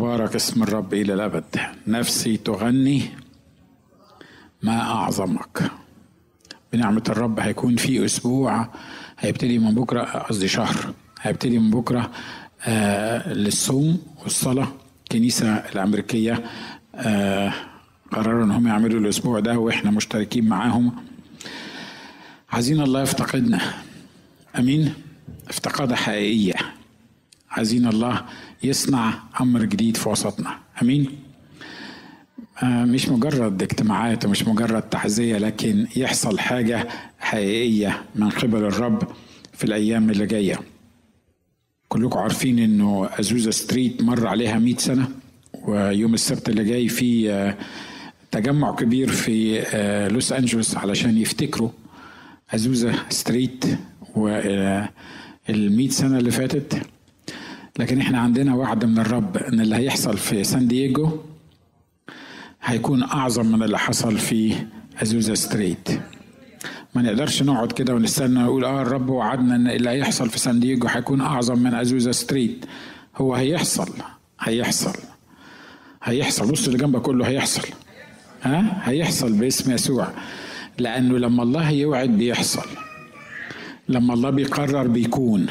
مبارك اسم الرب إلى الأبد. نفسي تغني ما أعظمك. بنعمة الرب هيكون في أسبوع هيبتدي من بكرة قصدي شهر هيبتدي من بكرة آه للصوم والصلاة. الكنيسة الأمريكية آه قرروا إن هم يعملوا الأسبوع ده وإحنا مشتركين معاهم. عايزين الله يفتقدنا. أمين. افتقادة حقيقية. عايزين الله يصنع أمر جديد في وسطنا. أمين؟ آه مش مجرد اجتماعات ومش مجرد تعزية لكن يحصل حاجة حقيقية من قبل الرب في الأيام اللي جاية. كلكم عارفين إنه أزوزا ستريت مر عليها 100 سنة ويوم السبت اللي جاي في آه تجمع كبير في آه لوس أنجلوس علشان يفتكروا أزوزا street وال 100 سنة اللي فاتت. لكن إحنا عندنا وعد من الرب إن اللي هيحصل في سان دييجو هيكون أعظم من اللي حصل في أزوزا street. ما نقدرش نقعد كده ونستنى نقول آه الرب وعدنا إن اللي هيحصل في سان دييجو هيكون أعظم من أزوزا street. هو هيحصل هيحصل هيحصل. بص اللي جنبك كله هيحصل. ها؟ هيحصل باسم يسوع. لأنه لما الله يوعد بيحصل لما الله بيقرر بيكون.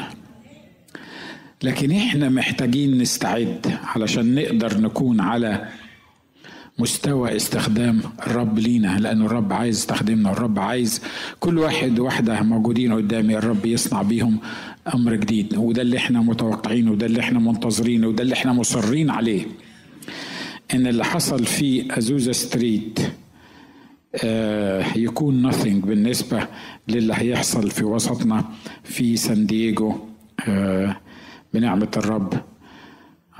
لكن إحنا محتاجين نستعد علشان نقدر نكون على مستوى استخدام الرب لينا لأن الرب عايز يستخدمنا الرب عايز كل واحد واحدة موجودين قدامي الرب يصنع بيهم أمر جديد وده اللي إحنا متوقعينه وده اللي إحنا منتظرينه وده اللي إحنا مصرين عليه. إن اللي حصل في أزوزا ستريت آه يكون nothing بالنسبة للي هيحصل في وسطنا في سان دييجو آه بنعمة الرب.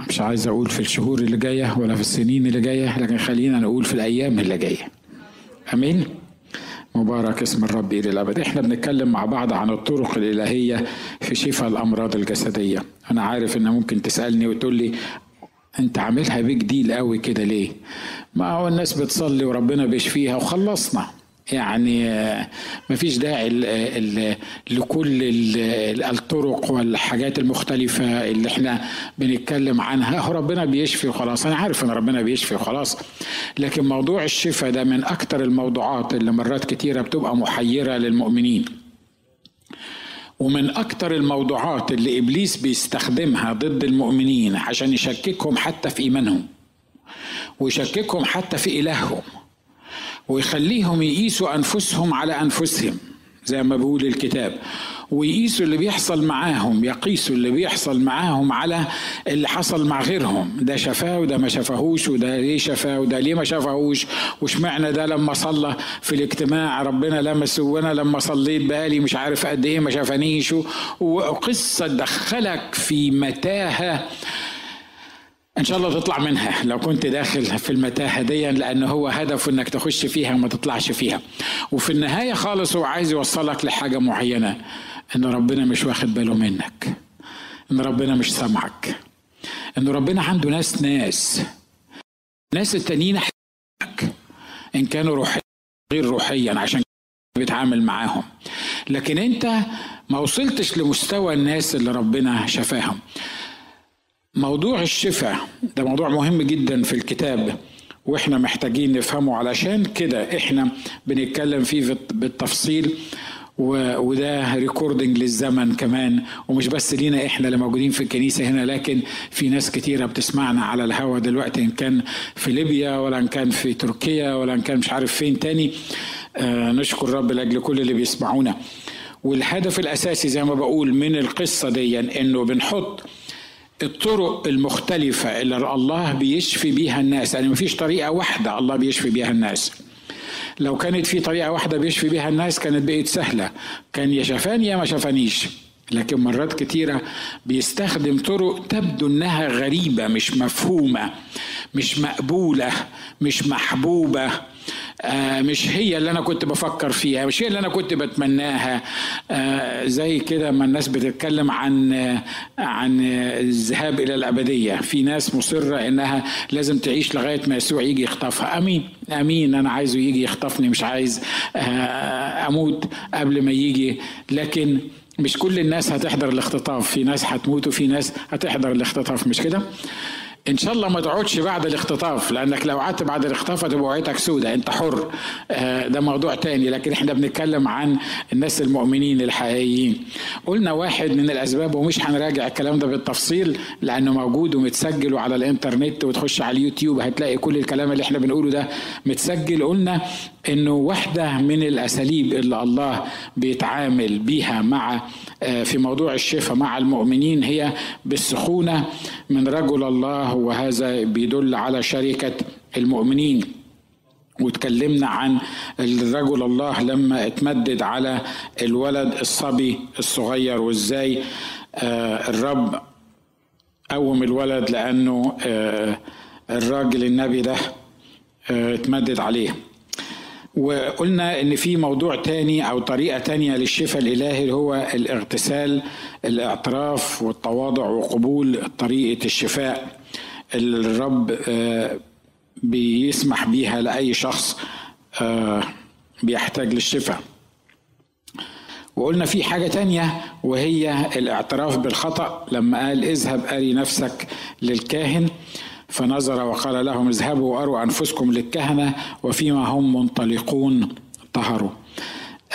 مش عايز أقول في الشهور اللي جاية ولا في السنين اللي جاية لكن خلينا نقول في الأيام اللي جاية. آمين. مبارك اسم الرب إلى الأبد. إحنا بنتكلم مع بعض عن الطرق الإلهية في شفاء الأمراض الجسدية. أنا عارف إن ممكن تسألني وتقول لي أنت عاملها بيج ديل قوي كده ليه؟ ما هو الناس بتصلي وربنا بيشفيها وخلصنا. يعني مفيش داعي لكل الطرق والحاجات المختلفة اللي إحنا بنتكلم عنها. ربنا بيشفي وخلاص أنا عارف إن ربنا بيشفي وخلاص لكن موضوع الشفاء ده من أكتر الموضوعات اللي مرات كتيرة بتبقى محيرة للمؤمنين. ومن أكتر الموضوعات اللي إبليس بيستخدمها ضد المؤمنين عشان يشككهم حتى في إيمانهم ويشككهم حتى في إلههم ويخليهم يقيسوا أنفسهم على أنفسهم زي ما بيقول الكتاب. ويقيسوا اللي بيحصل معاهم يقيسوا اللي بيحصل معاهم على اللي حصل مع غيرهم. ده شفاه وده ما شافهوش وده ليه شفاه وده ليه ما شافهوش واشمعنى ده لما صلى في الاجتماع ربنا لمسه وأنا لما صليت بقالي مش عارف قد إيه ما شافنيش وقصة تدخلك في متاهة إن شاء الله تطلع منها. لو كنت داخل في المتاهة دي لأن هو هدفه إنك تخش فيها وما تطلعش فيها. وفي النهاية خالص هو عايز يوصلك لحاجة معينة. إن ربنا مش واخد باله منك. إن ربنا مش سامعك. إن ربنا عنده ناس ناس. ناس التانيين حقك إن كانوا روحيا غير روحيا عشان بيتعامل معاهم. لكن أنت ما وصلتش لمستوى الناس اللي ربنا شفاهم. موضوع الشفاء ده موضوع مهم جدا في الكتاب وإحنا محتاجين نفهمه علشان كده إحنا بنتكلم فيه بالتفصيل وده ريكوردنج للزمن كمان. ومش بس لينا إحنا اللي موجودين في الكنيسة هنا لكن في ناس كتيرة بتسمعنا على الهوا دلوقتي إن كان في ليبيا ولا إن كان في تركيا ولا إن كان مش عارف فين تاني. آه نشكر الرب لأجل كل اللي بيسمعونا. والهدف الأساسي زي ما بقول من القصة دي إنه بنحط الطرق المختلفة اللي الله بيشفي بيها الناس. يعني مفيش طريقة واحدة الله بيشفي بيها الناس. لو كانت في طريقة واحدة بيشفي بيها الناس كانت بقت سهلة. كان يا شفاني يا ما شفانيش. لكن مرات كتيرة بيستخدم طرق تبدو إنها غريبة مش مفهومة مش مقبولة مش محبوبة آه مش هي اللي أنا كنت بفكر فيها مش هي اللي أنا كنت بتمناها. آه زي كده ما الناس بتتكلم عن آه عن الذهاب إلى الأبدية. في ناس مصرة إنها لازم تعيش لغاية ما يسوع يجي يخطفها. آمين آمين أنا عايزه يجي يخطفني مش عايز أموت قبل ما يجي. لكن مش كل الناس هتحضر الاختطاف. في ناس هتموت وفي ناس هتحضر الاختطاف. مش كده؟ إن شاء الله ما تقعدش بعد الاختطاف لأنك لو قعدت بعد الاختطاف هتبقى وعيتك سودة أنت حر. آه، ده موضوع تاني لكن إحنا بنتكلم عن الناس المؤمنين الحقيقيين. قلنا واحد من الأسباب ومش هنراجع الكلام ده بالتفصيل لأنه موجود ومتسجل وعلى الإنترنت وتخش على اليوتيوب هتلاقي كل الكلام اللي إحنا بنقوله ده متسجل. قلنا إنه واحدة من الأساليب اللي الله بيتعامل بيها مع آه، في موضوع الشفاء مع المؤمنين هي بالسخونة من رجل الله وهذا بيدل على شركة المؤمنين. وتكلمنا عن الرجل الله لما اتمدد على الولد الصبي الصغير وازاي آه، الرب قوم الولد لأنه آه، الراجل النبي ده اتمدد عليه. وقلنا إن في موضوع تاني أو طريقة تانية للشفاء الإلهي هو الاغتسال الاعتراف والتواضع وقبول طريقة الشفاء. اللي الرب آه، بيسمح بيها لأي شخص آه، بيحتاج للشفاء. وقلنا في حاجة تانية وهي الاعتراف بالخطأ. لما قال اذهب أري نفسك للكاهن فنظر وقال لهم اذهبوا واروا أنفسكم للكهنة وفيما هم منطلقون طهروا.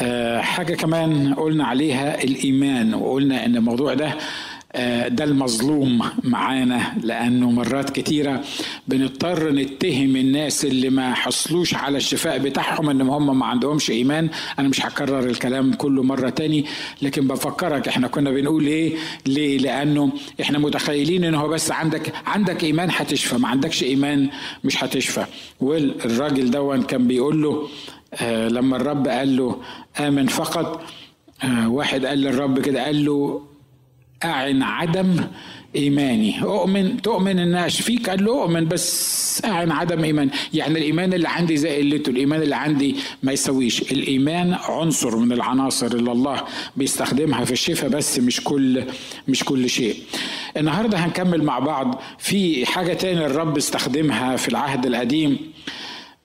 أه حاجة كمان قلنا عليها الإيمان. وقلنا إن الموضوع ده آه، ده المظلوم معانا لأنه مرات كتيرة بنضطر نتهم الناس اللي ما حصلوش على الشفاء بتاعهم إن هم ما عندهمش إيمان. أنا مش هكرر الكلام كله مرة تاني لكن بفكرك إحنا كنا بنقول إيه؟ ليه؟ لأنه إحنا متخيلين إن هو بس عندك عندك إيمان هتشفى ما عندكش إيمان مش هتشفى. والراجل دون كان بيقول له آه لما الرب قال له آمن فقط آه واحد قال للرب كده قال له أعن عدم إيماني. أؤمن تؤمن إن أشفيك قال له أؤمن بس أعن عدم إيمان يعني الإيمان اللي عندي زي قلته الإيمان اللي عندي ما يسويش الإيمان عنصر من العناصر اللي الله بيستخدمها في الشفاء بس مش كل مش كل شيء. النهاردة هنكمل مع بعض. في حاجة تاني الرب استخدمها في العهد القديم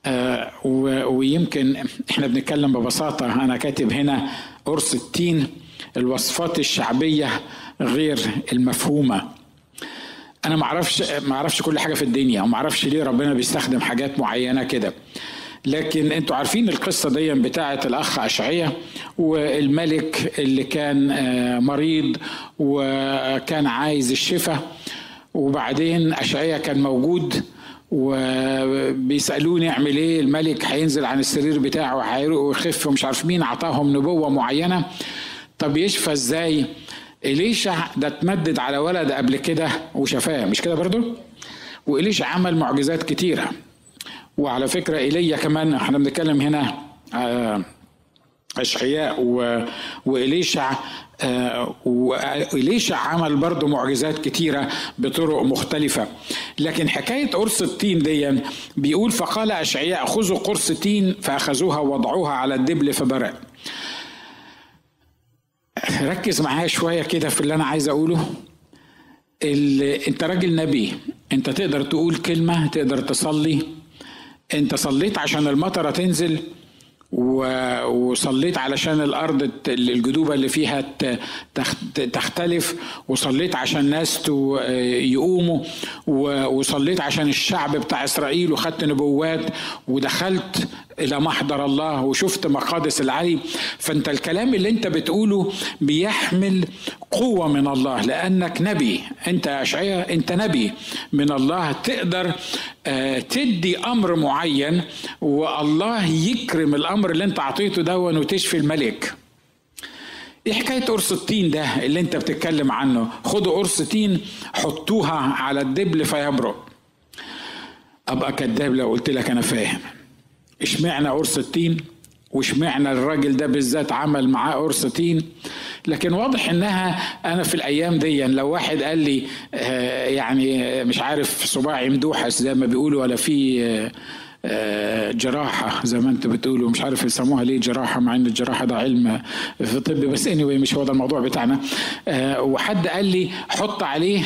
آه ويمكن إحنا بنتكلم ببساطة. أنا كاتب هنا قرص التين الوصفات الشعبية غير المفهومة. أنا ما أعرفش ما أعرفش كل حاجة في الدنيا وما أعرفش ليه ربنا بيستخدم حاجات معينة كده. لكن أنتوا عارفين القصة دي بتاعه الأخ اشعيا والملك اللي كان آه، مريض وكان عايز الشفاء وبعدين اشعيا كان موجود وبيسالوه نعمل إيه الملك هينزل عن السرير بتاعه ويخف ومش عارف مين اعطاهم نبوة معينة. طب يشفى إزاي؟ إليشع ده اتمدد على ولد قبل كده وشفاه مش كده برضو؟ وإليشع عمل معجزات كتيرة. وعلى فكرة إيليا كمان إحنا بنتكلم هنا آه أشعياء وإليشع آه وإليشع عمل برضه معجزات كتيرة بطرق مختلفة. لكن حكاية قرص التين دي بيقول فقال أشعياء خذوا قرص تين فأخذوها ووضعوها على الدبل فبرأ ركز معايا شوية كده في اللي أنا عايز أقوله. أنت راجل نبي أنت تقدر تقول كلمة تقدر تصلي. أنت صليت عشان المطرة تنزل وصليت علشان الأرض الجدوبه اللي فيها تختلف. وصليت عشان الناس يقوموا. وصليت عشان الشعب بتاع إسرائيل وخدت نبوات. ودخلت إلى محضر الله وشفت مقادس العلي. فأنت الكلام اللي أنت بتقوله بيحمل قوة من الله لأنك نبي. أنت اشعياء أنت نبي. من الله تقدر آه، تدي أمر معين والله يكرم الأمر اللي أنت اعطيته دون وتشفي الملك. إيه حكاية قرص التين ده اللي أنت بتتكلم عنه؟ خدوا قرص تين حطوها على الدبل فيبرق. أبقى كذاب لو قلت لك أنا فاهم. اشمعنى قرص التين؟ واشمعنى الراجل ده بالذات عمل معاه قرص تين؟ لكن واضح إنها أنا في الأيام دي لو واحد قال لي آه، يعني مش عارف صباعي مدوحس زي ما بيقولوا ولا في آه، آه، جراحة زي ما انت بتقولوا مش عارف يسموها ليه جراحة مع إن الجراحة ده علم في طب بس anyway مش هو ده الموضوع بتاعنا. وحد قال لي حط عليه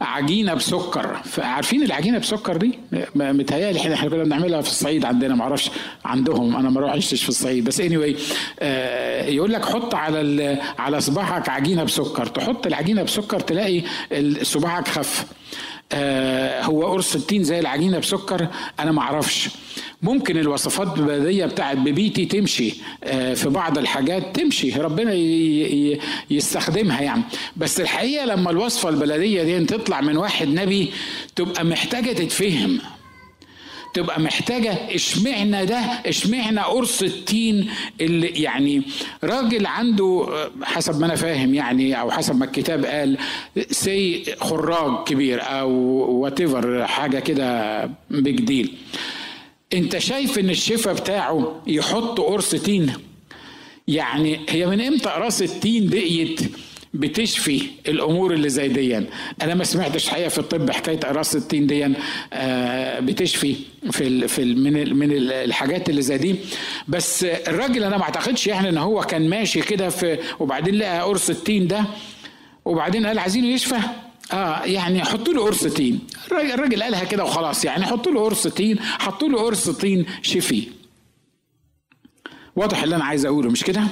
عجينة بسكر. عارفين العجينة بسكر دي؟ متهيألي إحنا إحنا كنا بنعملها في الصعيد عندنا ما أعرفش عندهم. أنا ما عشتش في الصعيد. بس اني anyway آه يقول لك حط على على صباعك عجينة بسكر. تحط العجينة بسكر تلاقي صباعك خف. آه هو قرص التين زي العجينة بسكر؟ أنا ما أعرفش. ممكن الوصفات البلدية بتاعت ببيتي تمشي آه في بعض الحاجات تمشي ربنا يستخدمها يعني. بس الحقيقة لما الوصفة البلدية دي تطلع من واحد نبي تبقى محتاجة تتفهم. تبقى محتاجة اشمعنى ده؟ اشمعنى قرص التين اللي يعني راجل عنده حسب ما أنا فاهم يعني أو حسب ما الكتاب قال سي خراج كبير أو whatever حاجة كده big deal أنت شايف إن الشفا بتاعه يحط قرص تين؟ يعني هي من إمتى قراص التين بقيت بتشفي الأمور اللي زي دي أنا ما سمعتش حقيقة في الطب حكاية قراص التين دي آه، بتشفي في ال في ال من ال من الحاجات اللي زي دي. بس الراجل أنا ما أعتقدش يعني إن هو كان ماشي كده في وبعدين لقى قرص التين ده وبعدين قال عايزينه يشفى. آه يعني حطوا له قرص تين الراجل قالها كده وخلاص يعني. حطوا له قرص تين حطوا له قرص تين شفي. واضح اللي أنا عايز أقوله مش كده؟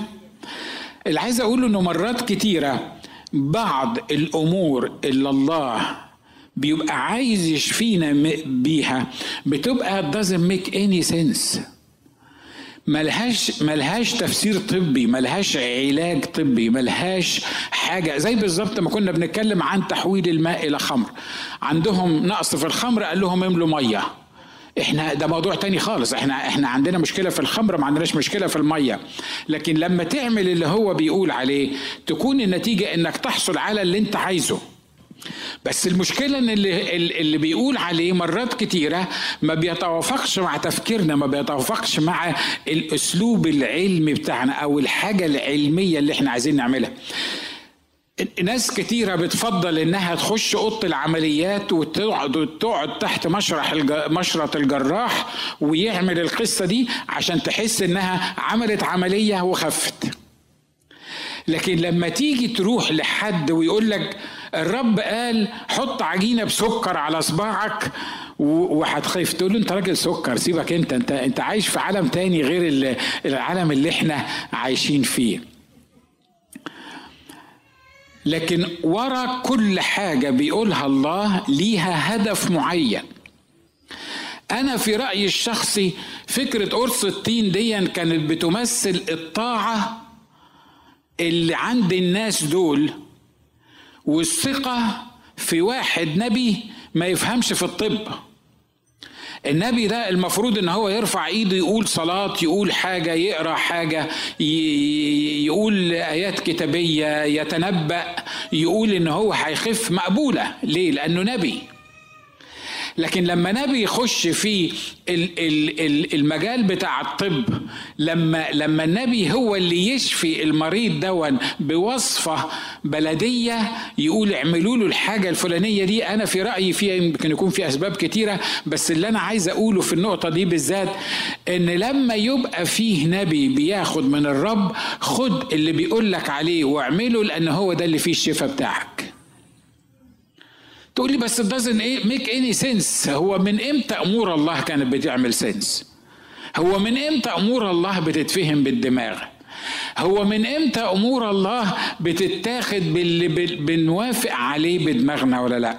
اللي عايز اقوله إنه مرات كتيرة بعض الأمور اللي الله بيبقى عايز يشفينا بيها بتبقى doesn't make any sense. ملهاش ملهاش تفسير طبي ملهاش علاج طبي ملهاش حاجة. زي بالظبط ما كنا بنتكلم عن تحويل الماء إلى خمر. عندهم نقص في الخمر قال لهم املوا مية. إحنا ده موضوع تاني خالص. إحنا إحنا عندنا مشكلة في الخمر ما عندناش مشكلة في المية. لكن لما تعمل اللي هو بيقول عليه تكون النتيجة إنك تحصل على اللي أنت عايزه. بس المشكلة إن اللي, اللي بيقول عليه مرات كتيرة ما بيتوافقش مع تفكيرنا ما بيتوافقش مع الأسلوب العلمي بتاعنا أو الحاجة العلمية اللي إحنا عايزين نعملها. ناس كتيرة بتفضل إنها تخش أوضة العمليات وتقعد تقعد تحت مشرح مشرط الجراح ويعمل القصة دي عشان تحس إنها عملت عملية وخفت. لكن لما تيجي تروح لحد ويقول لك الرب قال حط عجينة بسكر على صباعك وهتخاف تقول له أنت راجل سكر سيبك أنت انت أنت عايش في عالم تاني غير العالم اللي إحنا عايشين فيه. لكن ورا كل حاجة بيقولها الله ليها هدف معين. أنا في رأيي الشخصي فكرة قرص التين دي كانت بتمثل الطاعة اللي عند الناس دول والثقة في واحد نبي ما يفهمش في الطب. النبي ده المفروض إن هو يرفع إيده يقول صلاة يقول حاجة يقرأ حاجة يقول آيات كتابية يتنبأ يقول إن هو هيخف مقبولة. ليه؟ لأنه نبي. لكن لما نبي يخش في المجال بتاع الطب لما لما النبي هو اللي يشفي المريض دون بوصفة بلدية يقول اعملوا له الحاجة الفلانية دي أنا في رأيي فيها يمكن يكون في أسباب كتيرة بس اللي أنا عايز أقوله في النقطة دي بالذات إن لما يبقى فيه نبي بياخد من الرب خد اللي بيقول لك عليه واعمله لأن هو ده اللي فيه الشفاء بتاعك. تقول لي بس doesn't make any sense. هو من إمتى أمور الله كانت بتعمل سنس هو من إمتى أمور الله بتتفهم بالدماغ؟ هو من إمتى أمور الله بتتاخد باللي بنوافق عليه بدماغنا ولا لا؟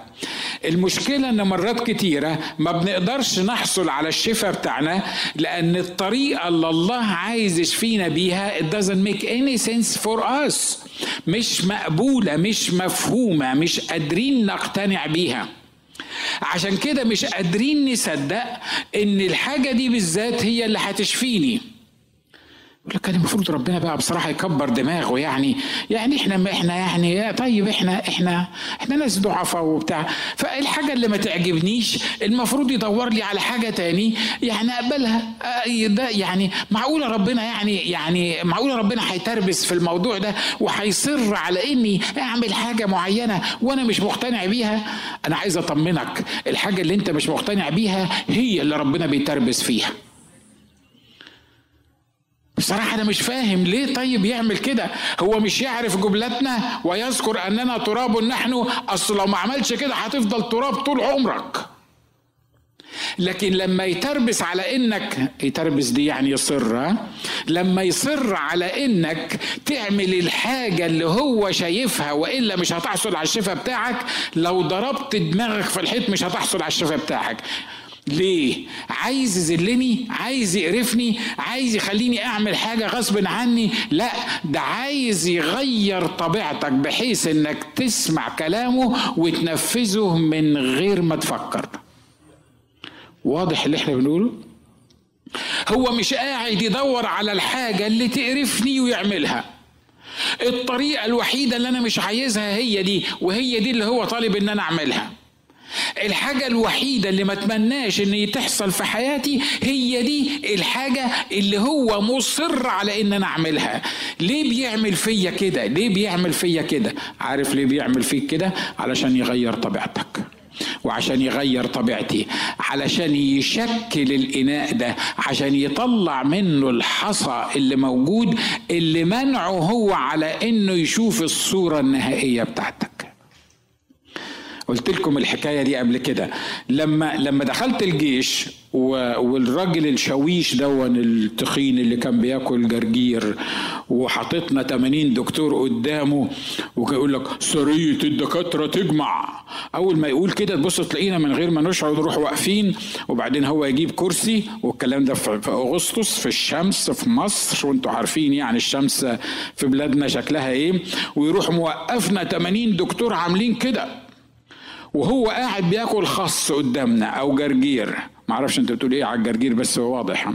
المشكلة إن مرات كتيرة ما بنقدرش نحصل على الشفاء بتاعنا لأن الطريقة اللي الله عايز يشفينا بيها it doesn't make any sense for us. مش مقبولة مش مفهومة مش قادرين نقتنع بيها. عشان كده مش قادرين نصدق إن الحاجة دي بالذات هي اللي هتشفيني. يقول لك كان المفروض ربنا بقى بصراحة يكبر دماغه يعني يعني إحنا إحنا يعني طيب إحنا إحنا إحنا ناس ضعفاء وبتاع. فالحاجة اللي ما تعجبنيش المفروض يدور لي على حاجة تاني يعني أقبلها. ده يعني معقوله ربنا يعني يعني معقوله ربنا هيتربس في الموضوع ده وهيصر على إني أعمل حاجة معينة وأنا مش مقتنع بيها؟ أنا عايز أطمنك الحاجة اللي أنت مش مقتنع بيها هي اللي ربنا بيتربس فيها. بصراحة أنا مش فاهم ليه طيب يعمل كده. هو مش يعرف جملتنا ويذكر أننا تراب نحن؟ أصل لو ما عملش كده هتفضل تراب طول عمرك. لكن لما يتربس على إنك يتربس دي يعني يصر لما يصر على إنك تعمل الحاجة اللي هو شايفها وإلا مش هتحصل على الشفاء بتاعك لو ضربت دماغك في الحيط مش هتحصل على الشفاء بتاعك. ليه؟ عايز يذلني؟ عايز يقرفني؟ عايز يخليني أعمل حاجة غصب عني؟ لا ده عايز يغير طبيعتك بحيث إنك تسمع كلامه وتنفذه من غير ما تفكر. واضح اللي إحنا بنقوله؟ هو مش قاعد يدور على الحاجة اللي تقرفني ويعملها. الطريقة الوحيدة اللي أنا مش عايزها هي دي وهي دي اللي هو طالب إن أنا أعملها. الحاجة الوحيدة اللي ما أتمناش إن تحصل في حياتي هي دي الحاجة اللي هو مصر على إن أنا أعملها. ليه بيعمل فيا كده؟ ليه بيعمل فيا كده؟ عارف ليه بيعمل فيك كده؟ علشان يغير طبيعتك. وعشان يغير طبيعتي. علشان يشكل الإناء ده. عشان يطلع منه الحصى اللي موجود اللي منعه هو على إنه يشوف الصورة النهائية بتاعتك. قلت لكم الحكاية دي قبل كده. لما لما دخلت الجيش والراجل الشويش دون التخين اللي كان بياكل جرجير وحاططنا 80 دكتور قدامه ويقول لك سرية الدكاترة تجمع. أول ما يقول كده تبص تلاقينا من غير ما نشعر نروح واقفين. وبعدين هو يجيب كرسي والكلام ده في أغسطس في الشمس في مصر. وانتوا عارفين يعني الشمس في بلادنا شكلها إيه. ويروح موقفنا 80 دكتور عاملين كده. وهو قاعد بياكل خص قدامنا أو جرجير. معرفش أنت بتقول إيه على الجرجير بس هو واضح.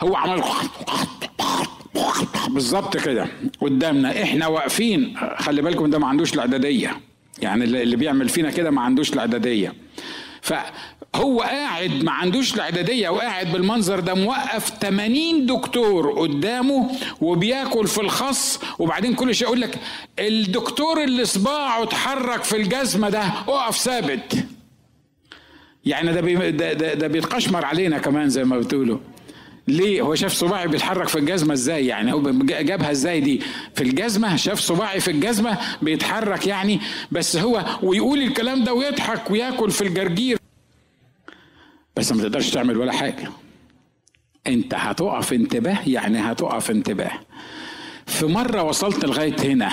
هو عمل بالظبط كده قدامنا. إحنا واقفين. خلي بالكم ده ما عندوش الإعدادية. يعني اللي بيعمل فينا كده ما عندوش الإعدادية. فهو قاعد ما عندوش الاعداديه وقاعد بالمنظر ده موقف 80 دكتور قدامه وبياكل في الخص وبعدين كل شيء يقول لك الدكتور اللي صباعه اتحرك في الجزمة ده اقف ثابت. يعني ده, بي ده, ده, ده بيتقشمر علينا كمان زي ما بتقولوا. ليه؟ هو شاف صباعي بيتحرك في الجزمة إزاي يعني؟ هو جابها إزاي دي؟ في الجزمة شاف صباعي في الجزمة بيتحرك يعني بس هو ويقول الكلام ده ويضحك وياكل في الجرجير بس ما تقدرش تعمل ولا حاجة. انت هتقف انتباه يعني هتقف انتباه. في مرة وصلت لغاية هنا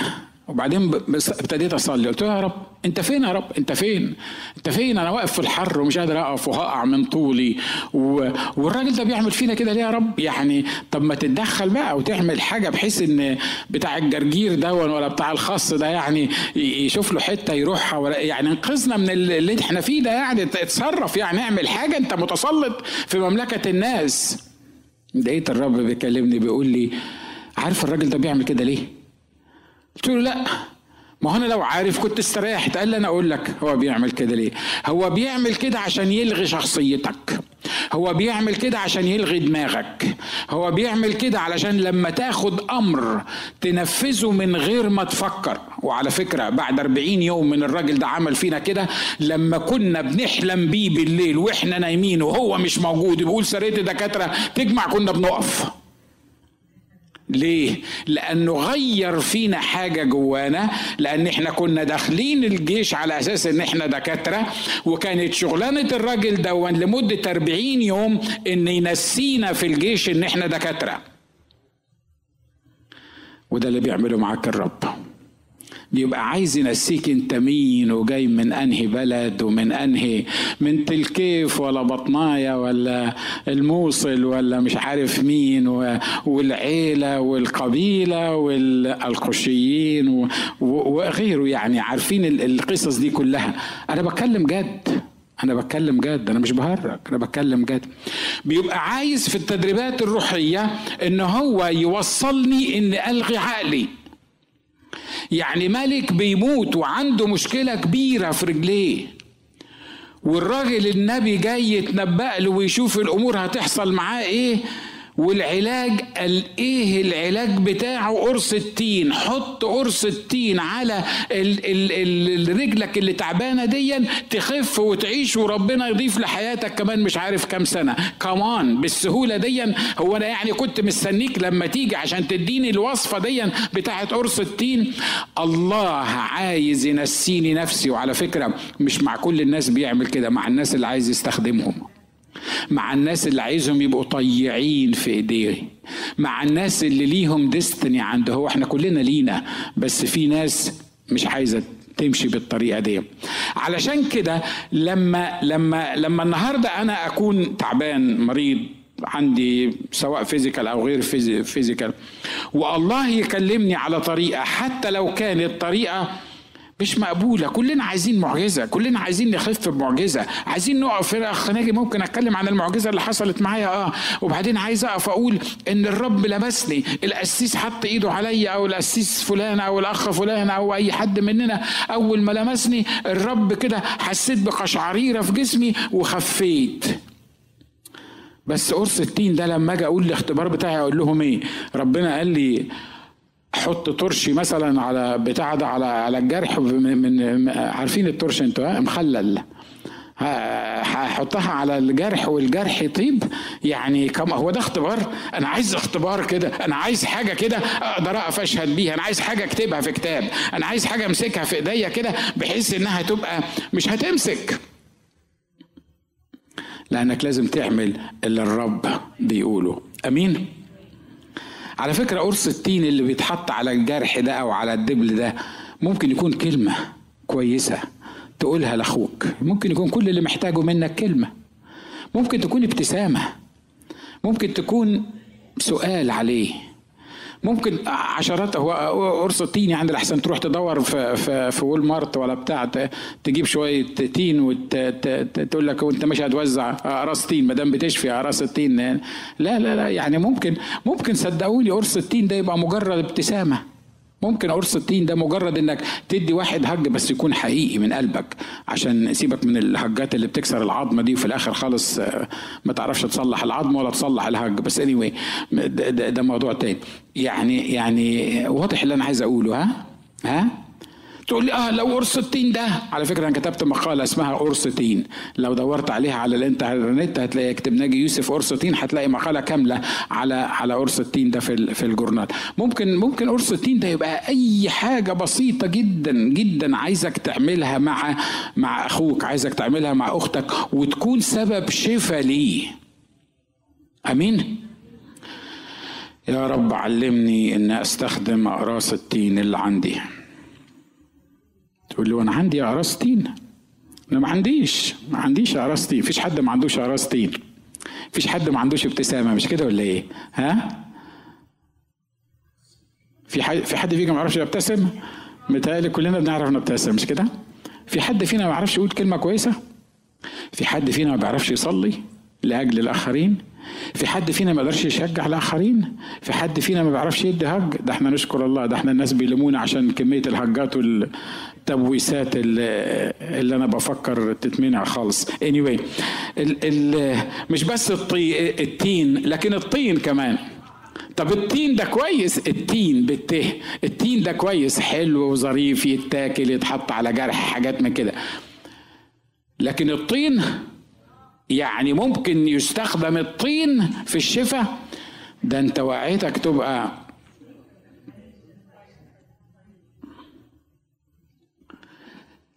وبعدين ابتديت اصلي قلت له يا رب أنت فين يا رب؟ أنت فين؟ أنت فين؟ أنا واقف في الحر ومش قادر أقف وهقع من طولي. و... والراجل ده بيعمل فينا كده ليه يا رب؟ يعني طب ما تتدخل بقى وتعمل حاجة بحيث إن بتاع الجرجير ده ولا بتاع الخاص ده يعني يشوف له حتة يروحها ولا يعني انقذنا من اللي إحنا فيه ده يعني. اتصرف يعني اعمل حاجة أنت متسلط في مملكة الناس. لقيت الرب بيكلمني بيقول لي عارف الراجل ده بيعمل كده ليه؟ قلت له لا. ما هو أنا لو عارف كنت استريحت. قال لي أنا أقول لك هو بيعمل كده ليه؟ هو بيعمل كده عشان يلغي شخصيتك. هو بيعمل كده عشان يلغي دماغك. هو بيعمل كده علشان لما تاخد أمر تنفذه من غير ما تفكر. وعلى فكرة بعد 40 يوم من الراجل ده عمل فينا كده لما كنا بنحلم بيه بالليل وإحنا نايمين وهو مش موجود بيقول سريه دكاترة تجمع كنا بنقف. ليه؟ لأنه غير فينا حاجة جوانا لأن إحنا كنا داخلين الجيش على أساس إن إحنا دكاترة وكانت شغلانة الراجل دون لمدة 40 يوم إن ينسينا في الجيش إن إحنا دكاترة وده اللي بيعمله معاك الرب بيبقى عايز ينسيك انت مين وجاي من انهي بلد ومن انهي من تلكيف ولا بطنايا ولا الموصل ولا مش عارف مين والعيلة والقبيلة والقشيين وغيره. يعني عارفين القصص دي كلها. أنا بتكلم جد. أنا بتكلم جد. أنا مش بهرج. أنا بتكلم جد. بيبقى عايز في التدريبات الروحية إن هو يوصلني ان ألغي عقلي. يعني ملك بيموت وعنده مشكلة كبيرة في رجليه. والراجل النبي جاي يتنبأ له ويشوف الأمور هتحصل معاه إيه؟ والعلاج قال إيه العلاج بتاعه؟ قرص التين. حط قرص التين على ال ال ال رجلك اللي تعبانة دي تخف وتعيش وربنا يضيف لحياتك كمان مش عارف كام سنة. كمان بالسهولة دي هو أنا يعني كنت مستنيك لما تيجي عشان تديني الوصفة دي بتاعت قرص التين. الله عايز ينسيني نفسي وعلى فكرة مش مع كل الناس بيعمل كده مع الناس اللي عايز يستخدمهم. مع الناس اللي عايزهم يبقوا طيعين في ايديه مع الناس اللي ليهم ديستني عنده. هو إحنا كلنا لينا بس في ناس مش عايزة تمشي بالطريقة دي. علشان كده لما لما لما النهارده أنا أكون تعبان مريض عندي سواء فيزيكال أو غير فيزيكال والله يكلمني على طريقة حتى لو كانت طريقة مش مقبولة. كلنا عايزين معجزة. كلنا عايزين نخف بمعجزة. عايزين نقف في أخ ناجي ممكن أتكلم عن المعجزة اللي حصلت معايا. آه. وبعدين عايز أقف أقول إن الرب لمسني. القسيس حط إيده عليا أو القسيس فلان أو الأخ فلان أو أي حد مننا. أول ما لمسني الرب كده حسيت بقشعريرة في جسمي وخفيت. بس قرص التين ده لما أجي أقول الاختبار بتاعي أقول لهم إيه؟ ربنا قال لي حط ترشي مثلا على بتاع ده على على الجرح من, من عارفين الترش أنتوا مخلل. هحطها على الجرح والجرح يطيب. يعني كم هو ده اختبار؟ أنا عايز اختبار كده. أنا عايز حاجة كده أقدر أقف أشهد بيها. أنا عايز حاجة أكتبها في كتاب. أنا عايز حاجة أمسكها في إيديا كده بحيث إنها تبقى مش هتمسك. لأنك لازم تعمل اللي الرب بيقوله. أمين؟ على فكرة قرص التين اللي بيتحط على الجرح ده أو على الدبل ده ممكن يكون كلمة كويسة تقولها لأخوك. ممكن يكون كل اللي محتاجه منك كلمة. ممكن تكون ابتسامة. ممكن تكون سؤال عليه. ممكن عشرات هو قرص التين يعني لحسن تروح تدور في في في وول مارت ولا بتاع تجيب شوية تين وتقول لك وأنت مش هتوزع اقراص تين ما دام بتشفي اقراص التين. لا لا لا يعني ممكن ممكن صدقوني قرص التين ده يبقى مجرد ابتسامة. ممكن قرص التين ده مجرد إنك تدي واحد هج بس يكون حقيقي من قلبك عشان سيبك من الهجات اللي بتكسر العظمة دي وفي الآخر خالص آه، ما تعرفش تصلح العظم ولا تصلح الهج. بس اني anyway ده, ده, ده موضوع تاني. يعني يعني واضح اللي أنا عايز أقوله ها؟ ها؟ تقول لي آه لو قرص التين ده. على فكرة أنا كتبت مقالة اسمها قرص تين لو دورت عليها على الإنترنت هتلاقي اكتب ناجي يوسف قرص تين هتلاقي مقالة كاملة على على قرص التين ده في في الجورنال. ممكن ممكن قرص التين ده يبقى أي حاجة بسيطة جدا جدا عايزك تعملها مع مع أخوك عايزك تعملها مع أختك وتكون سبب شفاء ليه. آمين؟ يا رب علمني إن أستخدم اقراص التين اللي عندي. تقول له أنا عندي اعراس تين أنا ما عنديش ما عنديش اعراس تين مفيش حد ما عندوش اعراس تين مفيش حد ما عندوش ابتسامة. مش كده ولا إيه؟ ها؟ في حد في حد فيكم ما يعرفش يبتسم؟ متهيألي كلنا بنعرف نبتسم. مش كده؟ في حد فينا ما يعرفش يقول كلمة كويسة؟ في حد فينا ما بيعرفش يصلي لأجل الآخرين؟ في حد فينا ما يقدرش يشجع الآخرين؟ في حد فينا ما بيعرفش يدي هج ده إحنا نشكر الله ده إحنا الناس بيلمونا عشان كمية الهجات والتبويسات اللي, اللي أنا بفكر تتمنع خالص. Anyway ال ال مش بس الطي التين لكن الطين كمان. طب التين ده كويس؟ التين بالته التين ده كويس حلو وظريف يتاكل يتحط على جرح حاجات من كده. لكن الطين يعني ممكن يستخدم الطين في الشفاء ده انت وعيتك تبقى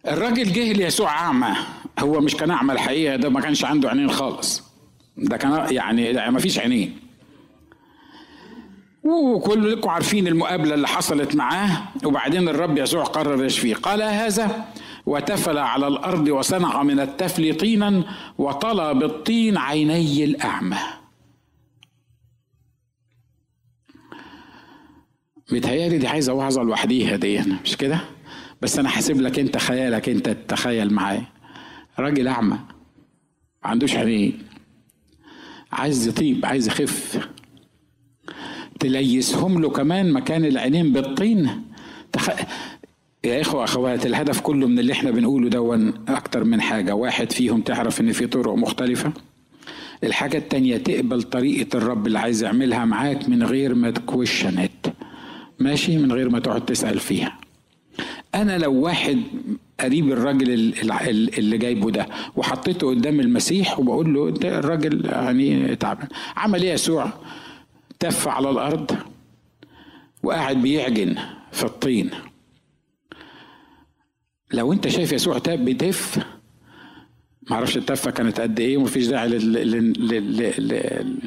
الراجل جه ليسوع اعمى هو مش كان أعمى الحقيقة ده ما كانش عنده عينين خالص. ده كان يعني ما فيش عينين. وكلكم عارفين المقابلة اللي حصلت معاه وبعدين الرب يسوع قرر يشفيه قال هذا وتفل على الأرض وصنع من التفل طينا وطلى بالطين عيني الأعمى. متهيألي دي عايزة وعظة لوحديها دي مش كده؟ بس أنا حاسب لك أنت خيالك أنت تتخيل معايا. راجل أعمى ما عندوش عينين. عايز يطيب عايز يخف. تليسهم له كمان مكان العينين بالطين. يا إخوة أخوات الهدف كله من اللي إحنا بنقوله دون أكتر من حاجة. واحد فيهم تعرف إن في طرق مختلفة. الحاجة التانية تقبل طريقة الرب اللي عايز يعملها معاك من غير ما تكوشنت ماشي؟ من غير ما تقعد تسأل فيها. أنا لو واحد قريب الراجل اللي جايبه ده وحطيته قدام المسيح وبقول له أنت الراجل يعني تعبان. عمل إيه يسوع؟ تف على الأرض وقاعد بيعجن في الطين. لو انت شايف يسوع تاب بيتف معرفش التفة كانت قد إيه ومفيش داعي لل... لل... لل... لل...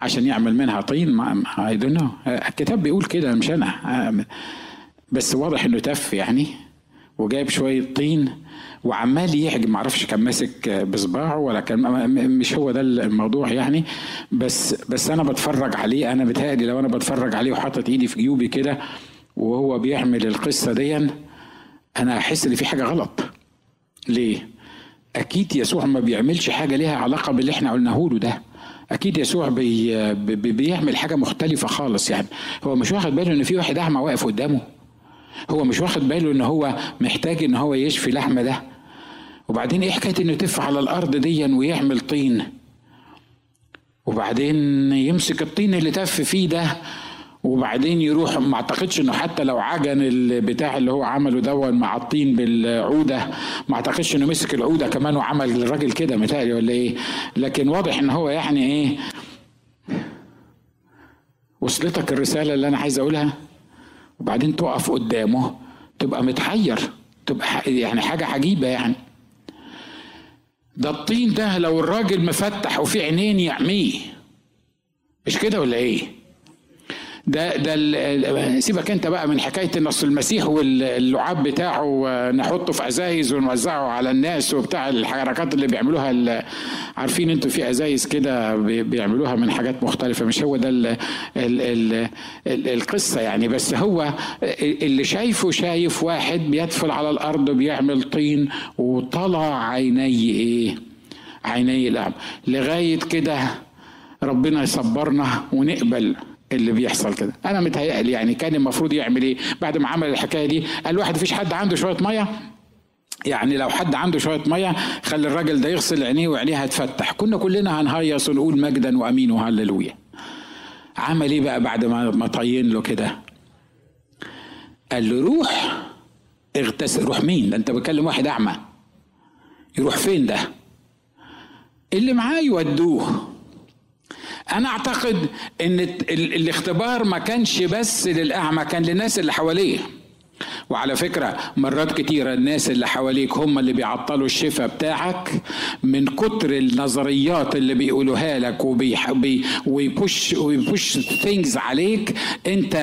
عشان يعمل منها طين ما I don't know الكتاب بيقول كده مش أنا. بس واضح إنه تف يعني وجايب شوية طين وعمال يحجم معرفش كان ماسك بصباعه ولا كان مش هو ده الموضوع يعني. بس بس أنا بتفرج عليه أنا بتهيألي لو أنا بتفرج عليه وحاطط إيدي في جيوبي كده وهو بيعمل القصة دي أنا أحس إن في حاجة غلط. ليه؟ أكيد يسوع ما بيعملش حاجة ليها علاقة باللي إحنا قلناه له ده. أكيد يسوع بي بي بيعمل حاجة مختلفة خالص يعني. هو مش واخد باله إن في واحد أعمى واقف قدامه. هو مش واخد باله إن هو محتاج إن هو يشفي لحمه ده. وبعدين إيه حكاية إنه يتف على الأرض ديا ويعمل طين؟ وبعدين يمسك الطين اللي تف فيه ده. وبعدين يروح ما أعتقدش إنه حتى لو عجن البتاع اللي هو عمله دون مع الطين بالعودة ما أعتقدش إنه مسك العودة كمان وعمل للراجل كده متهيألي ولا إيه؟ لكن واضح إن هو يعني إيه؟ وصلتك الرسالة اللي أنا عايز أقولها؟ وبعدين تقف قدامه تبقى متحير تبقى يعني حاجة عجيبة يعني. ده الطين ده لو الراجل مفتح وفي عينين يعميه مش كده ولا إيه؟ ده ده سيبك انت بقى من حكاية إن أصل المسيح واللعاب بتاعه نحطه في أزايز ونوزعه على الناس وبتاع الحركات اللي بيعملوها عارفين أنتوا في أزايز كده بيعملوها من حاجات مختلفة مش هو ده ال ال ال ال القصة يعني بس هو اللي شايفه شايف واحد بيدفل على الأرض بيعمل طين وطلع عيني إيه؟ عيني الاعمى لغاية كده ربنا يصبرنا ونقبل. اللي بيحصل كده. أنا متهيألي يعني كان المفروض يعمل إيه؟ بعد ما عمل الحكاية دي قال واحد مفيش حد عنده شوية مية؟ يعني لو حد عنده شوية مية خلي الراجل ده يغسل عينيه وعينيه هتفتح. كنا كلنا هنهيص ونقول مجدا وأمين وهللويا. عمل إيه بقى بعد ما ما طين له كده؟ قال له روح اغتسل. روح مين؟ ده أنت بتكلم واحد أعمى. يروح فين ده؟ اللي معاه يودوه. أنا أعتقد إن الاختبار ما كانش بس للأعمى كان للناس اللي حواليه. وعلى فكرة مرات كتيرة الناس اللي حواليك هم اللي بيعطلوا الشفاء بتاعك من كتر النظريات اللي بيقولوها لك وي push وي push things عليك انت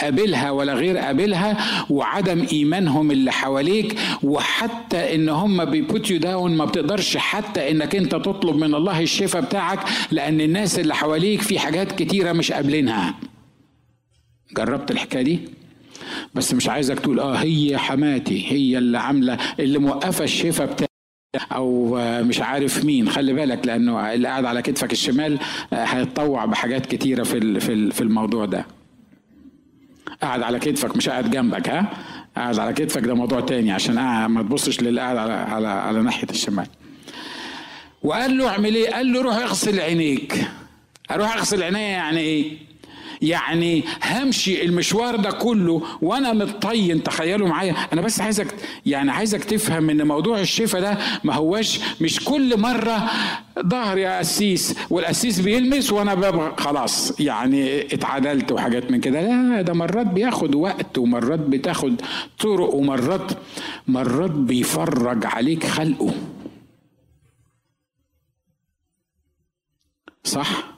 قابلها ولا غير قابلها وعدم إيمانهم اللي حواليك وحتى إن هم بي put you down ما بتقدرش حتى إنك انت تطلب من الله الشفاء بتاعك لأن الناس اللي حواليك في حاجات كتيرة مش قابلينها. جربت الحكاية دي؟ بس مش عايزك تقول آه هي حماتي هي اللي عاملة اللي موقفة الشفا بتاعي أو مش عارف مين. خلي بالك لأنه اللي قاعد على كتفك الشمال هيتطوع بحاجات كتيرة في في الموضوع ده. قاعد على كتفك مش قاعد جنبك ها؟ قاعد على كتفك ده موضوع تاني عشان ما تبصش للي قاعد على على على ناحية الشمال. وقال له اعمل إيه؟ قال له روح اغسل عينيك. أروح اغسل عينيا يعني إيه؟ يعني همشي المشوار ده كله وأنا متطين تخيلوا معايا. أنا بس عايزك يعني عايزك تفهم إن موضوع الشفاء ده ما هواش مش كل مرة ظهر يا قسيس والقسيس بيلمس وأنا ببقى خلاص يعني اتعدلت وحاجات من كده. لا ده مرات بياخد وقت ومرات بتاخد طرق ومرات مرات بيفرج عليك خلقه. صح؟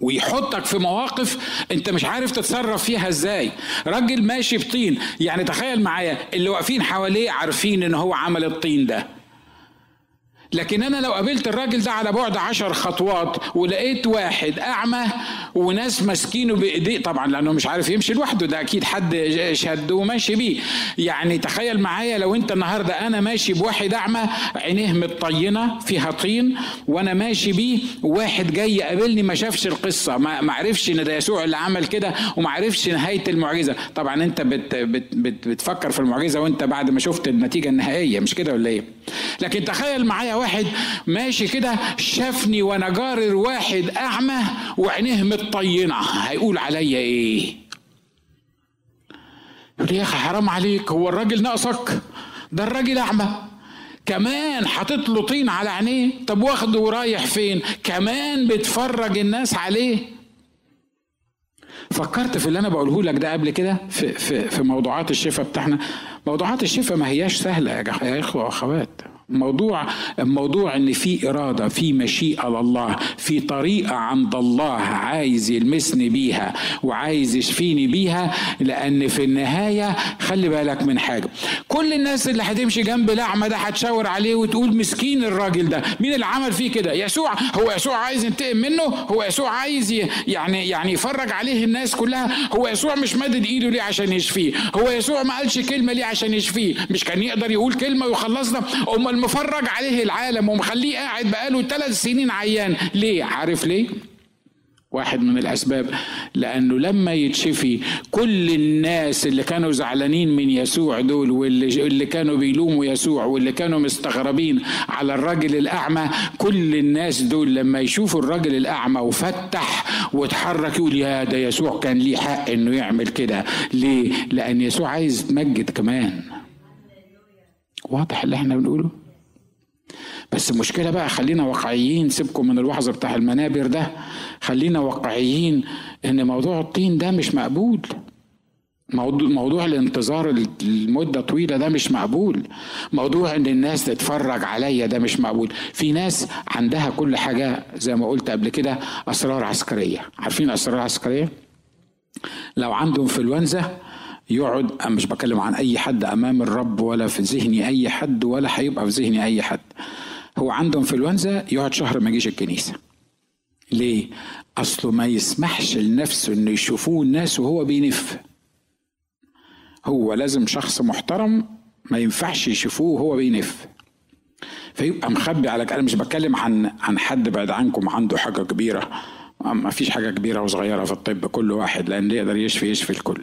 ويحطك في مواقف انت مش عارف تتصرف فيها إزاي. راجل ماشي بطين يعني تخيل معايا اللي واقفين حواليه عارفين ان هو عمل الطين ده. لكن أنا لو قابلت الراجل ده على بعد عشر خطوات ولقيت واحد أعمى وناس ماسكينه بإيديه طبعا لأنه مش عارف يمشي لوحده ده أكيد حد شده وماشي بيه. يعني تخيل معايا لو أنت النهارده أنا ماشي بواحد أعمى عينيه متطينة فيها طين وأنا ماشي بيه واحد جاي يقابلني ما شافش القصة ما, عرفش إن ده يسوع اللي عمل كده وما عرفش نهاية المعجزة. طبعا أنت بت بت بت بتفكر في المعجزة وأنت بعد ما شفت النتيجة النهائية مش كده ولا إيه؟ لكن تخيل معايا واحد ماشي كده شافني وأنا جارر واحد أعمى وعينيه متطينة. هيقول عليا إيه؟ يقول يا أخي حرام عليك هو الراجل ناقصك؟ ده الراجل أعمى. كمان حاطط له طين على عينيه. طب واخده ورايح فين؟ كمان بتفرج الناس عليه. فكرت في اللي أنا بقوله لك ده قبل كده في في في موضوعات الشفاء بتاعنا. موضوعات الشفاء ما هياش سهلة يا إخوة وأخوات. موضوع موضوع إن في إرادة في مشيئة لله في طريقة عند الله عايز يلمسني بيها وعايز يشفيني بيها لأن في النهاية خلي بالك من حاجة كل الناس اللي هتمشي جنب الاعمى ده هتشاور عليه وتقول مسكين الراجل ده مين اللي عمل فيه كده؟ يسوع هو يسوع عايز ينتقم منه؟ هو يسوع عايز يعني يعني يفرج عليه الناس كلها؟ هو يسوع مش مادد إيده ليه عشان يشفيه؟ هو يسوع ما قالش كلمة ليه عشان يشفيه؟ مش كان يقدر يقول كلمة ويخلصنا؟ أمال مفرج عليه العالم ومخليه قاعد بقاله ثلاث سنين عيان. ليه؟ عارف ليه؟ واحد من الأسباب. لأنه لما يتشفي كل الناس اللي كانوا زعلانين من يسوع دول واللي اللي كانوا بيلوموا يسوع واللي كانوا مستغربين على الراجل الأعمى كل الناس دول لما يشوفوا الراجل الأعمى وفتح واتحرك يقول يا ده يسوع كان ليه حق إنه يعمل كده. ليه؟ لأن يسوع عايز يتمجد كمان. واضح اللي إحنا بنقوله؟ بس المشكلة بقى خلينا واقعيين سيبكم من الوعظ بتاع المنابر ده. خلينا واقعيين إن موضوع الطين ده مش مقبول. موضوع, الانتظار المدة طويلة ده مش مقبول. موضوع إن الناس تتفرج عليا ده مش مقبول. في ناس عندها كل حاجة زي ما قلت قبل كده أسرار عسكرية. عارفين أسرار عسكرية؟ لو عنده إنفلونزا يقعد أنا مش بكلم عن أي حد أمام الرب ولا في ذهني أي حد ولا هيبقى في ذهني أي حد. هو عنده انفلونزا يقعد شهر ما يجيش الكنيسة. ليه؟ أصله ما يسمحش لنفسه إنه يشوفوه الناس وهو بينف. هو لازم شخص محترم ما ينفعش يشوفوه وهو بينف. فيبقى مخبي على أنا مش بتكلم عن عن حد بعد عنكم عنده حاجة كبيرة. ما فيش حاجة كبيرة وصغيرة في الطب كل واحد لأن يقدر يشفي يشفي الكل.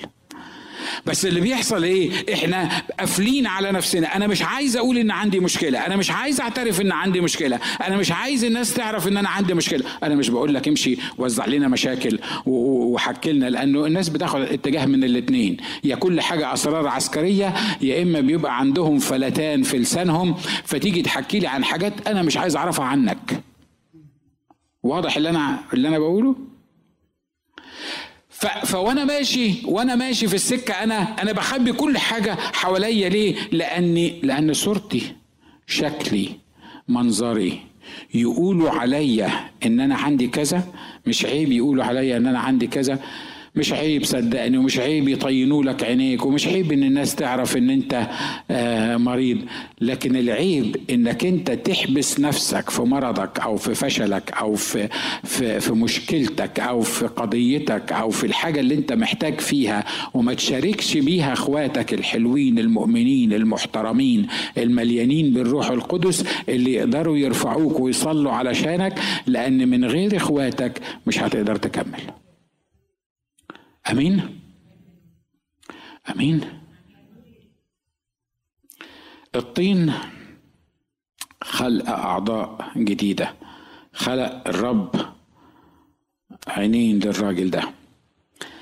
بس اللي بيحصل إيه؟ إحنا قافلين على نفسنا. أنا مش عايز أقول ان عندي مشكلة. أنا مش عايز اعترف ان عندي مشكلة. أنا مش عايز الناس تعرف ان أنا عندي مشكلة. أنا مش بقول لك امشي وزع لنا مشاكل وحكي لنا لأنه الناس بتاخد اتجاه من الاثنين يا كل حاجة أسرار عسكرية يا إما بيبقى عندهم فلتان في لسانهم فتيجي تحكي لي عن حاجات أنا مش عايز أعرفها عنك. واضح اللي أنا اللي أنا بقوله؟ فوانا ماشي وأنا ماشي في السكة أنا أنا بخبي كل حاجة حواليا ليه؟ لأني لأن صورتي شكلي منظري يقولوا عليا إن أنا عندي كذا مش عيب يقولوا عليا إن أنا عندي كذا. مش عيب صدقني ومش عيب يطينوا لك عينيك ومش عيب إن الناس تعرف إن أنت آه مريض. لكن العيب إنك أنت تحبس نفسك في مرضك أو في فشلك أو في في في مشكلتك أو في قضيتك أو في الحاجة اللي أنت محتاج فيها وما تشاركش بيها أخواتك الحلوين المؤمنين المحترمين المليانين بالروح القدس اللي يقدروا يرفعوك ويصلوا علشانك لأن من غير إخواتك مش هتقدر تكمل. أمين؟ أمين؟ الطين خلق أعضاء جديدة. خلق الرب عينين للراجل ده.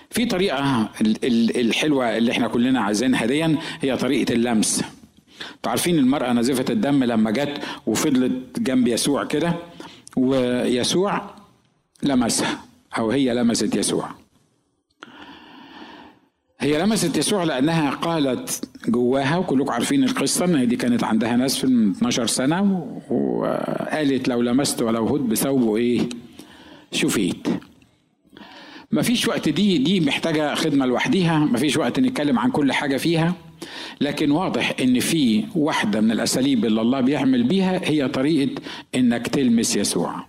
في طريقة الحلوة اللي إحنا كلنا عايزينها دي هي طريقة اللمس. عارفين المرأة نزفة الدم لما جت وفضلت جنب يسوع كده؟ ويسوع لمسها أو هي لمست يسوع. هي لمست يسوع لأنها قالت جواها وكلكم عارفين القصة إن دي كانت عندها ناس من 12 سنة وقالت لو لمست ولو هد بثوبه إيه شفيت. ما فيش وقت دي دي محتاجة خدمة لوحديها ما فيش وقت نتكلم عن كل حاجة فيها. لكن واضح إن في واحدة من الأساليب اللي الله بيعمل بيها هي طريقة إنك تلمس يسوع.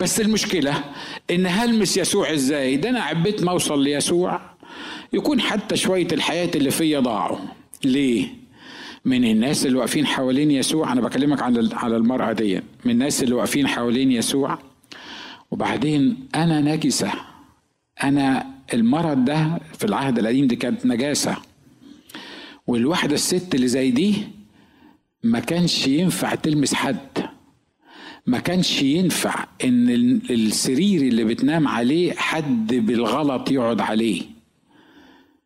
بس المشكلة إن هلمس يسوع إزاي؟ ده أنا عبيت ما أوصل ليسوع. يكون حتى شوية الحياة اللي فيا ضاعوا. ليه؟ من الناس اللي واقفين حوالين يسوع أنا بكلمك على على المرأة دي. من الناس اللي واقفين حوالين يسوع. وبعدين أنا نجسة أنا المرض ده في العهد القديم دي كانت نجاسة. والواحدة الست اللي زي دي ما كانش ينفع تلمس حد. ما كانش ينفع إن السرير اللي بتنام عليه حد بالغلط يقعد عليه.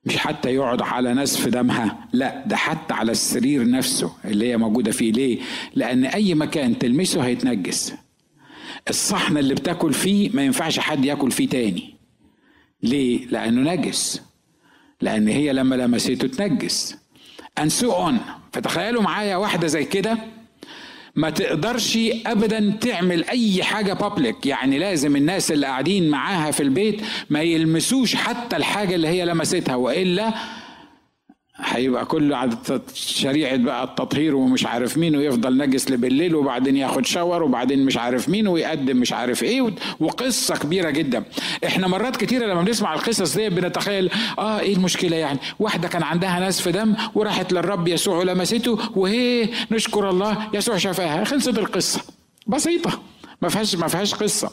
مش حتى يقعد على نسف دمها لا ده حتى على السرير نفسه اللي هي موجودة فيه. ليه؟ لأن أي مكان تلمسه هيتنجس. الصحن اللي بتاكل فيه ما ينفعش حد ياكل فيه تاني. ليه؟ لأنه نجس. لأن هي لما لمسته تنجس. And so on. فتخيلوا معايا واحدة زي كده؟ ما تقدرش ابدا تعمل أي حاجة بابليك يعني لازم الناس اللي قاعدين معاها في البيت ما يلمسوش حتى الحاجة اللي هي لمستها وإلا هيبقى كله على شريعة بقى التطهير ومش عارف مين ويفضل نجس بالليل وبعدين ياخد شاور وبعدين مش عارف مين ويقدم مش عارف إيه وقصة كبيرة جدا. إحنا مرات كتيرة لما بنسمع القصص دي بنتخيل آه إيه المشكلة يعني؟ واحدة كان عندها نزف دم وراحت للرب يسوع ولمسته وهي نشكر الله يسوع شفاها خلصت القصة. بسيطة ما فيهاش ما فيهاش قصة.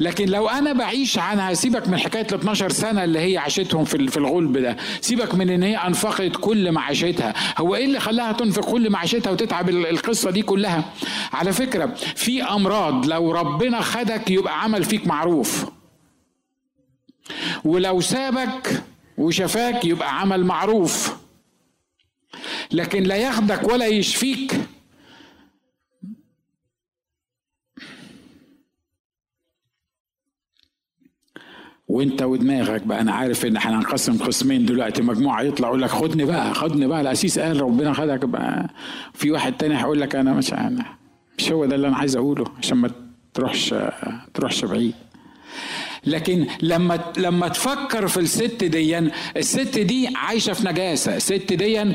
لكن لو أنا بعيش عنها سيبك من حكاية ال 12 سنة اللي هي عاشتهم في في الغلب ده. سيبك من إن هي أنفقت كل معاشتها هو إيه اللي خلاها تنفق كل معاشتها وتتعب القصة دي كلها؟ على فكرة في أمراض لو ربنا خدك يبقى عمل فيك معروف. ولو سابك وشفاك يبقى عمل معروف. لكن لا ياخدك ولا يشفيك. وانت ودماغك بقى. أنا عارف إن إحنا هنقسم قسمين دلوقتي. مجموعة يطلع يقول لك خدني بقى خدني بقى الأسيس قال ربنا خدك بقى. في واحد تاني هيقول لك أنا مش أنا مش هو ده اللي أنا عايز أقوله عشان ما تروحش تروحش بعيد. لكن لما لما تفكر في الست دي الست دي عايشة في نجاسة. الست دي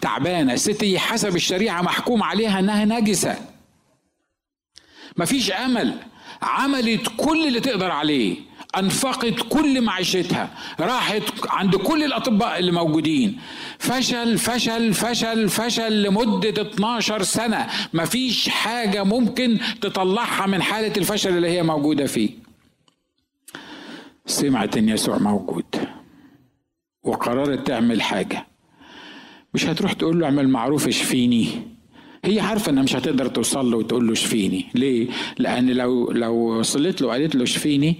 تعبانة. الست دي حسب الشريعة محكوم عليها إنها نجسة. مفيش أمل. عملت كل اللي تقدر عليه. أنفقت كل معيشتها راحت عند كل الأطباء اللي موجودين. فشل فشل فشل فشل لمدة 12 سنة. مفيش حاجة ممكن تطلعها من حالة الفشل اللي هي موجودة فيه. سمعت إن يسوع موجود وقررت تعمل حاجة. مش هتروح تقول له اعمل معروف اشفيني. هي عارفة إنها مش هتقدر توصل له وتقول له اشفيني. ليه؟ لأن لو لو وصلت له وقالت له اشفيني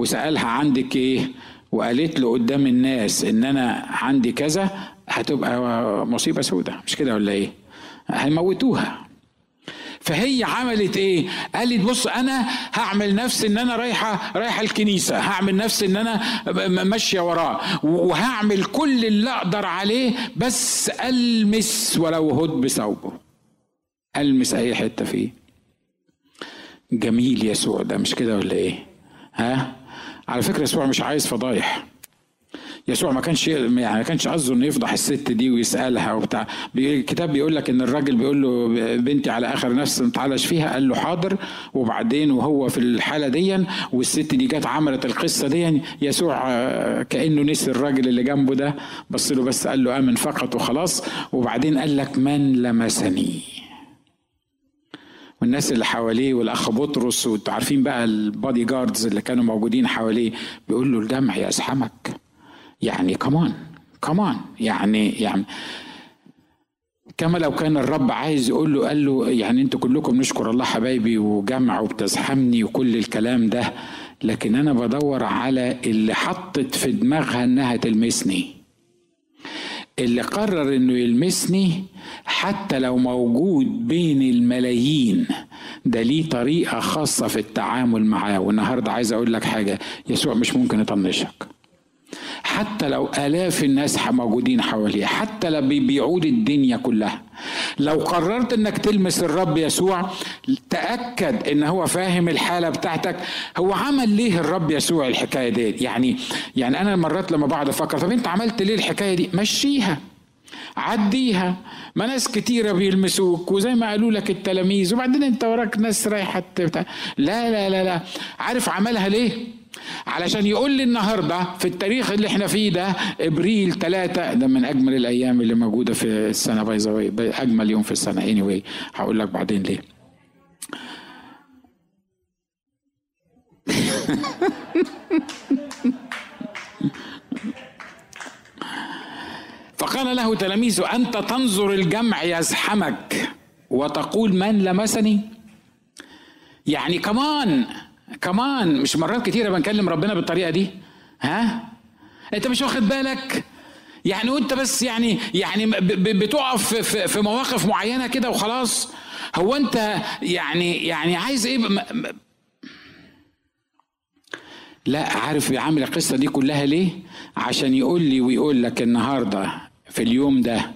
وسألها عندك إيه؟ وقالت له قدام الناس إن أنا عندي كذا هتبقى مصيبة سودة. مش كده ولا إيه؟ هيموتوها. فهي عملت إيه؟ قالت بص أنا هعمل نفسي إن أنا رايحة رايحة الكنيسة. هعمل نفسي إن أنا ماشية وراه وهعمل كل اللي أقدر عليه بس ألمس ولو هد بثوبه. ألمس أي حتة فيه. جميل يسوع ده. مش كده ولا إيه؟ ها؟ على فكرة يسوع مش عايز فضايح. يسوع ما كانش يعني ما كانش قصده إنه يفضح الست دي ويسألها وبتاع. الكتاب بيقول لك إن الراجل بيقول له بنتي على آخر نفس تعالش فيها قال له حاضر. وبعدين وهو في الحالة دي والست دي جت عملت القصة دي يسوع كأنه نسي الراجل اللي جنبه ده بص له بس قال له آمن فقط وخلاص. وبعدين قال لك من لمسني؟ والناس اللي حواليه والاخ بطرس وانتوا عارفين بقى البادي جاردز اللي كانوا موجودين حواليه بيقول له الدمع يزحمك يعني كمان كمان يعني يعني كما لو كان الرب عايز يقول له قال له يعني أنتوا كلكم نشكر الله حبايبي وجمع وبتزحمني وكل الكلام ده لكن أنا بدور على اللي حطت في دماغها إنها تلمسني. اللي قرر إنه يلمسني حتى لو موجود بين الملايين. ده ليه طريقة خاصة في التعامل معاه. والنهاردة عايز أقول لك حاجة يسوع مش ممكن يطنشك. حتى لو آلاف الناس موجودين حواليه حتى لو بيعود الدنيا كلها لو قررت إنك تلمس الرب يسوع تأكد إن هو فاهم الحالة بتاعتك. هو عمل ليه الرب يسوع الحكاية دي يعني يعني أنا مرات لما بقعد أفكر طب أنت عملت ليه الحكاية دي؟ مشيها عديها. ما ناس كتيرة بيلمسوك وزي ما قالوا لك التلاميذ وبعدين أنت وراك ناس رايحة لا لا لا لا. عارف عملها ليه؟ علشان يقول لي النهارده في التاريخ اللي إحنا فيه ده إبريل ثلاثة ده من أجمل الأيام اللي موجودة في السنة باي ذا أجمل يوم في السنة. اني anyway هقول لك بعدين ليه. فقال قال له تلاميذه أنت تنظر الجمع يزحمك وتقول من لمسني؟ يعني كمان كمان مش مرات كتيرة بنكلم ربنا بالطريقة دي. ها؟ انت مش واخد بالك؟ يعني وانت بس يعني يعني بتقف في مواقف معينة كده وخلاص. هو انت يعني يعني عايز إيه لا عارف بيعمل القصة دي كلها ليه؟ عشان يقول لي ويقول لك النهارده في اليوم ده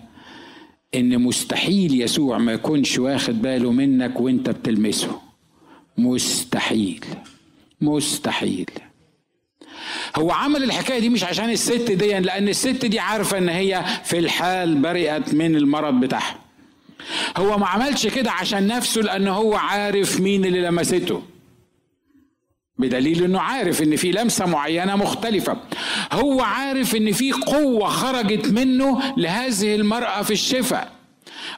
إن مستحيل يسوع ما يكونش واخد باله منك وانت بتلمسه. مستحيل. مستحيل. هو عمل الحكاية دي مش عشان الست دي لأن الست دي عارفة إن هي في الحال برئت من المرض بتاعها. هو ما عملش كده عشان نفسه لأن هو عارف مين اللي لمسته. بدليل إنه عارف إن في لمسة معينة مختلفة. هو عارف إن في قوة خرجت منه لهذه المرأة في الشفاء.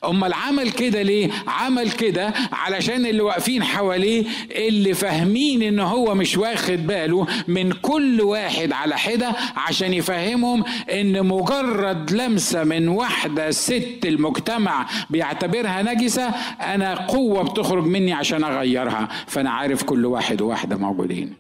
أمال عمل كده ليه؟ عمل كده علشان اللي واقفين حواليه اللي فاهمين إن هو مش واخد باله من كل واحد على حدة عشان يفهمهم إن مجرد لمسة من واحدة ست المجتمع بيعتبرها نجسة أنا قوة بتخرج مني عشان أغيرها. فأنا عارف كل واحد وواحدة موجودين.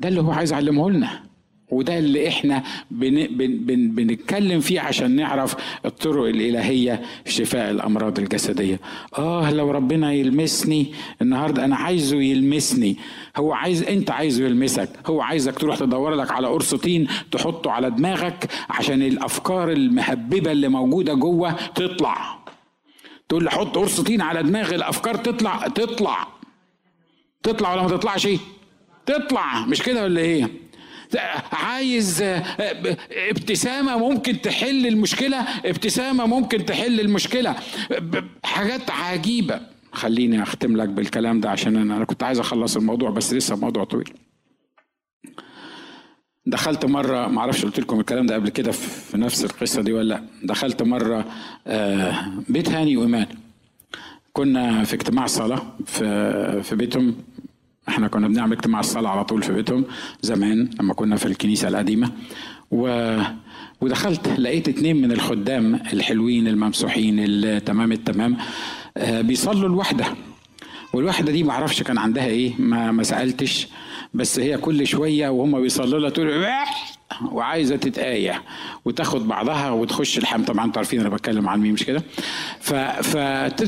ده اللي هو عايز يعلمه لنا. وده اللي إحنا بن بن بن بنتكلم فيه عشان نعرف الطرق الإلهية في شفاء الأمراض الجسدية. آه لو ربنا يلمسني النهارده أنا عايزه يلمسني. هو عايز أنت عايزه يلمسك. هو عايزك تروح تدور لك على قرص طين تحطه على دماغك عشان الأفكار المهببة اللي موجودة جوه تطلع. تقول لي حط قرص طين على دماغ الأفكار تطلع تطلع. تطلع ولا ما تطلعش؟ تطلع. مش كده ولا إيه؟ عايز ابتسامة ممكن تحل المشكلة ابتسامة ممكن تحل المشكلة. حاجات عجيبة. خليني أختم لك بالكلام ده عشان أنا كنت عايز أخلص الموضوع بس لسه موضوع طويل. دخلت مرة معرفش قلت لكم الكلام ده قبل كده في نفس القصة دي ولا لأ. دخلت مرة آه، بيت هاني وإيمان. كنا في اجتماع صلاة في بيتهم. إحنا كنا بنعمل اجتماع الصلاة على طول في بيتهم زمان لما كنا في الكنيسة القديمة. و ودخلت لقيت اتنين من الخدام الحلوين الممسوحين التمام التمام آه، بيصلوا الوحدة. والوحدة دي معرفش كان عندها إيه ما ما سألتش بس هي كل شوية وهم بيصلوا لها تقول وعايزة تتآية وتاخد بعضها وتخش الحمام. طبعا أنتوا عارفين أنا بتكلم عن مين مش كده؟ ف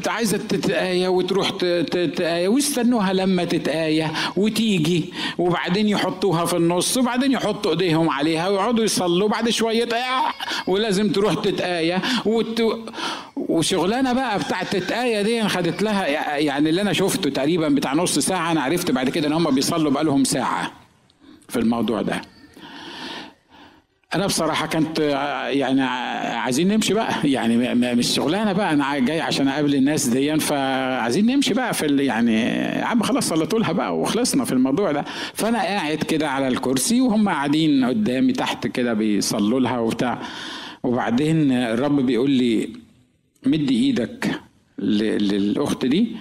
عايزة تتآية وتروح تتآية ويستنوها لما تتآية وتيجي وبعدين يحطوها في النص وبعدين يحطوا إيديهم عليها ويقعدوا يصلوا بعد شوية ولازم تروح تتآية وت... وشغلانة بقى بتاعت التآية دي خدت لها يعني اللي أنا شفته تقريبا بتاع نص ساعة أنا عرفت بعد كده إن هم بيصلوا بقالهم ساعة في الموضوع ده. أنا بصراحة كنت يعني عايزين نمشي بقى. يعني مش شغلانة بقى أنا جاي عشان أقابل الناس دي فعايزين نمشي بقى في يعني يا عم خلاص صليتوا لها بقى وخلصنا في الموضوع ده. فأنا قاعد كده على الكرسي وهم قاعدين قدامي تحت كده بيصلوا لها وبتاع. وبعدين الرب بيقول لي مد إيدك للأخت دي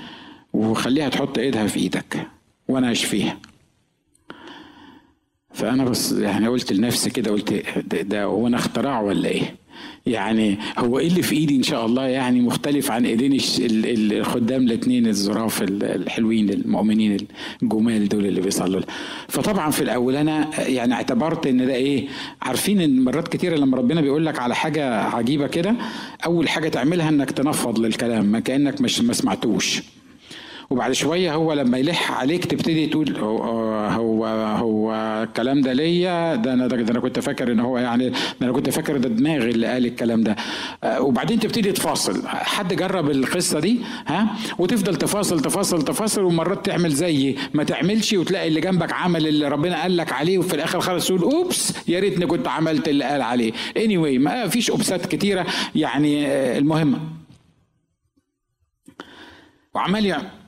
وخليها تحط إيدها في إيدك وأنا أشفيها. فأنا بس يعني قلت لنفسي كده قلت ده, ده هو أنا اختراع ولا إيه؟ يعني هو إيه اللي في إيدي إن شاء الله يعني مختلف عن إيدين الخدام الاثنين الظراف الحلوين المؤمنين الجمال دول اللي بيصلوا فطبعا في الأول أنا يعني اعتبرت إن ده إيه عارفين إن مرات كتيرة لما ربنا بيقول لك على حاجة عجيبة كده أول حاجة تعملها إنك تنفض للكلام ما كأنك مش ما سمعتوش. وبعد شوية هو لما يلح عليك تبتدي تقول هو هو هو الكلام ده ليا؟ ده أنا ده أنا كنت فاكر إن هو يعني ده أنا كنت فاكر ده دماغي اللي قال الكلام ده. آه، وبعدين تبتدي تفاصل. حد جرب القصة دي؟ ها؟ وتفضل تفاصل تفاصل تفاصل ومرات تعمل زي ما تعملش وتلاقي اللي جنبك عمل اللي ربنا قال لك عليه وفي الآخر خالص تقول أوبس يا ريتني كنت عملت اللي قال عليه. اني anyway ما فيش أوبسات كتيرة يعني آه، المهم. وعمال يعني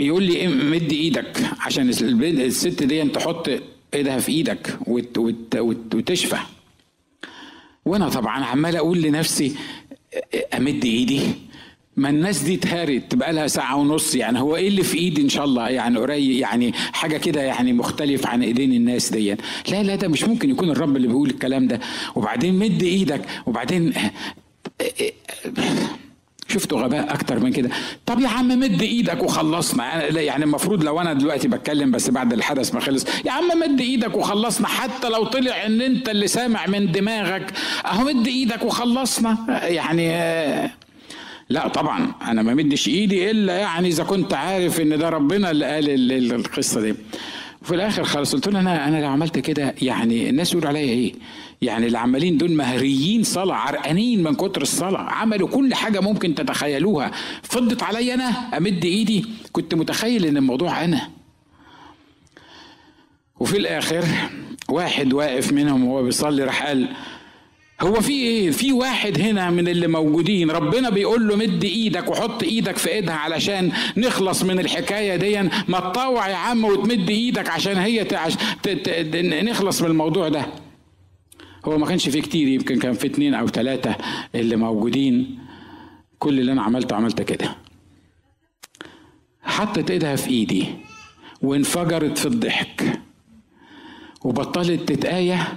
يقول لي مد إيدك عشان الست دي تحط إيدها في إيدك وت وت وت وتشفى. وأنا طبعا عمال أقول لنفسي أمد إيدي؟ ما الناس دي اتهرت بقى لها ساعة ونص يعني هو إيه اللي في ايدي إن شاء الله؟ يعني قريب يعني حاجة كده يعني مختلف عن إيدين الناس دي لا لا ده مش ممكن يكون الرب اللي بيقول الكلام ده. وبعدين مد إيدك وبعدين شفتوا غباء أكتر من كده. طب يا عم مد إيدك وخلصنا يعني المفروض لو أنا دلوقتي بتكلم بس بعد الحدث ما خلص. يا عم مد إيدك وخلصنا. حتى لو طلع إن أنت اللي سامع من دماغك أهو مد إيدك وخلصنا. يعني لا طبعا. أنا ما مدش إيدي إلا يعني إذا كنت عارف إن ده ربنا اللي قال القصة دي. وفي الآخر خالص قلت له أنا أنا لو عملت كده يعني الناس يقولوا عليا إيه؟ يعني اللي عمالين دول مهريين صلاة عرقانين من كتر الصلاة عملوا كل حاجة ممكن تتخيلوها. فضت عليا أنا أمد إيدي. كنت متخيل إن الموضوع أنا. وفي الآخر واحد واقف منهم وهو بيصلي راح قال هو في إيه؟ في واحد هنا من اللي موجودين. ربنا بيقول له مد إيدك وحط إيدك في إيدها علشان نخلص من الحكاية دي. ما تطوع يا عم وتمد إيدك عشان هي تعش ت... ت... نخلص من الموضوع ده. هو ما كانش فيه كتير يمكن كان في اتنين أو ثلاثة اللي موجودين. كل اللي أنا عملته عملت كده. حطت إيدها في إيدي وانفجرت في الضحك وبطلت تتآية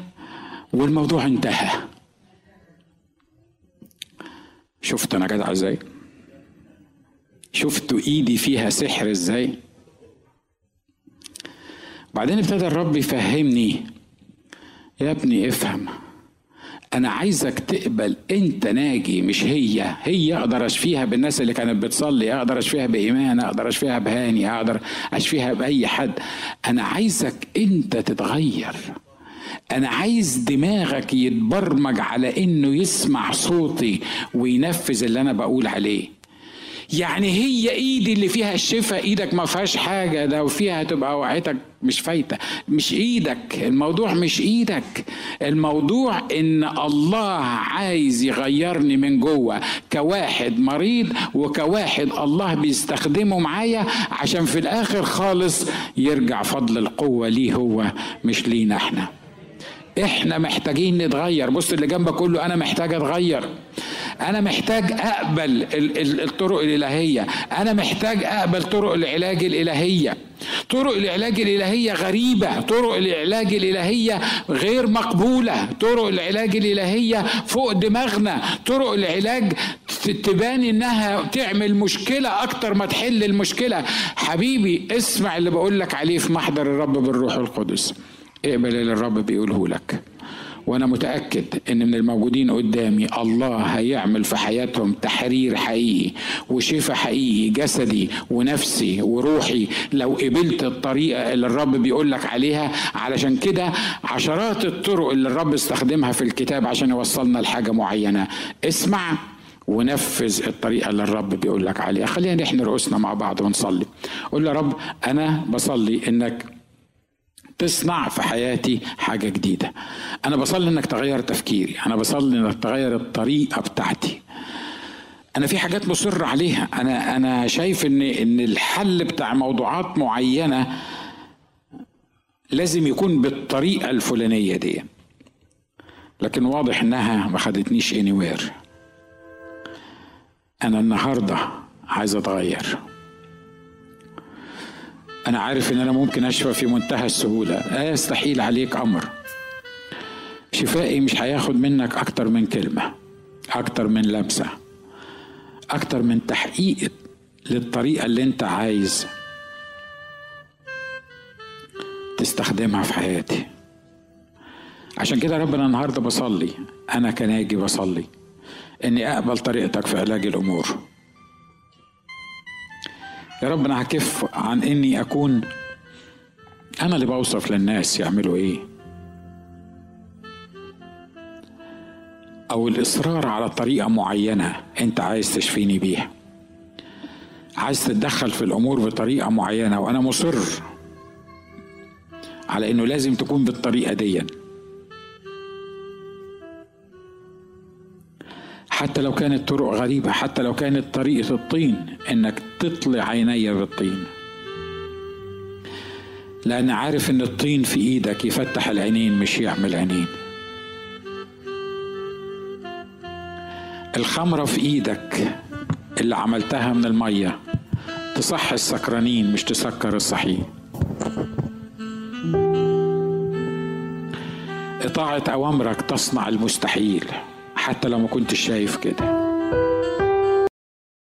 والموضوع انتهى. شفت أنا جدع إزاي؟ شفتوا إيدي فيها سحر إزاي؟ بعدين ابتدى الرب يفهمني يا ابني افهم أنا عايزك تقبل أنت ناجي مش هي هي أقدر أشفيها بالناس اللي كانت بتصلي أقدر أشفيها بإيمان أقدر أشفيها بهاني أقدر أشفيها بأي حد. أنا عايزك أنت تتغير. أنا عايز دماغك يتبرمج على إنه يسمع صوتي وينفذ اللي أنا بقول عليه. يعني هي إيدي اللي فيها الشفاء إيدك ما فيهاش حاجة ده وفيها تبقى وعيتك مش فايتة. مش إيدك الموضوع مش إيدك. الموضوع إن الله عايز يغيرني من جوه كواحد مريض وكواحد الله بيستخدمه معايا عشان في الآخر خالص يرجع فضل القوة ليه هو مش لينا إحنا. إحنا محتاجين نتغير. بص اللي جنبك كله أنا محتاج أتغير. أنا محتاج أقبل الطرق الإلهية. أنا محتاج أقبل طرق العلاج الإلهية. طرق العلاج الإلهية غريبة. طرق العلاج الإلهية غير مقبولة. طرق العلاج الإلهية فوق دماغنا. طرق العلاج تبان إنها تعمل مشكلة أكتر ما تحل المشكلة. حبيبي اسمع اللي بقول لك عليه في محضر الرب بالروح القدس. اقبل اللي الرب بيقوله لك. وأنا متأكد إن من الموجودين قدامي الله هيعمل في حياتهم تحرير حقيقي وشفاء حقيقي جسدي ونفسي وروحي. لو قبلت الطريقة اللي الرب بيقول لك عليها علشان كده عشرات الطرق اللي الرب استخدمها في الكتاب عشان يوصلنا لحاجة معينة. اسمع ونفذ الطريقة اللي الرب بيقول لك عليها. خلينا نحن رؤوسنا مع بعض ونصلي. قول يا رب أنا بصلي إنك تصنع في حياتي حاجة جديدة. أنا بصلي إنك تغير تفكيري. أنا بصلي إنك تغير الطريقة بتاعتي. أنا في حاجات مصر عليها. أنا أنا شايف إن إن الحل بتاع موضوعات معينة لازم يكون بالطريقة الفلانية دي. لكن واضح إنها ما خدتنيش anywhere. أنا النهارده عايز أتغير. أنا عارف إن أنا ممكن أشفى في منتهى السهولة. لا يستحيل عليك أمر. شفائي مش هياخد منك أكتر من كلمة أكتر من لمسة أكتر من تحقيق للطريقة اللي أنت عايز تستخدمها في حياتي. عشان كده ربنا النهارده بصلي أنا كناجي بصلي إني أقبل طريقتك في علاج الأمور. يا رب أنا هكف عن إني أكون أنا اللي بوصف للناس يعملوا إيه. أو الإصرار على طريقة معينة أنت عايز تشفيني بيها. عايز تتدخل في الأمور بطريقة معينة وأنا مصر على إنه لازم تكون بالطريقة دي حتى لو كانت طرق غريبة حتى لو كانت طريقة الطين إنك تطلع عيني بالطين. لأن عارف إن الطين في إيدك يفتح العينين مش يعمل عينين. الخمرة في إيدك اللي عملتها من المية تصحي السكرانين مش تسكر الصحيين إطاعة أوامرك تصنع المستحيل. حتى لو ما كنتش شايف كده.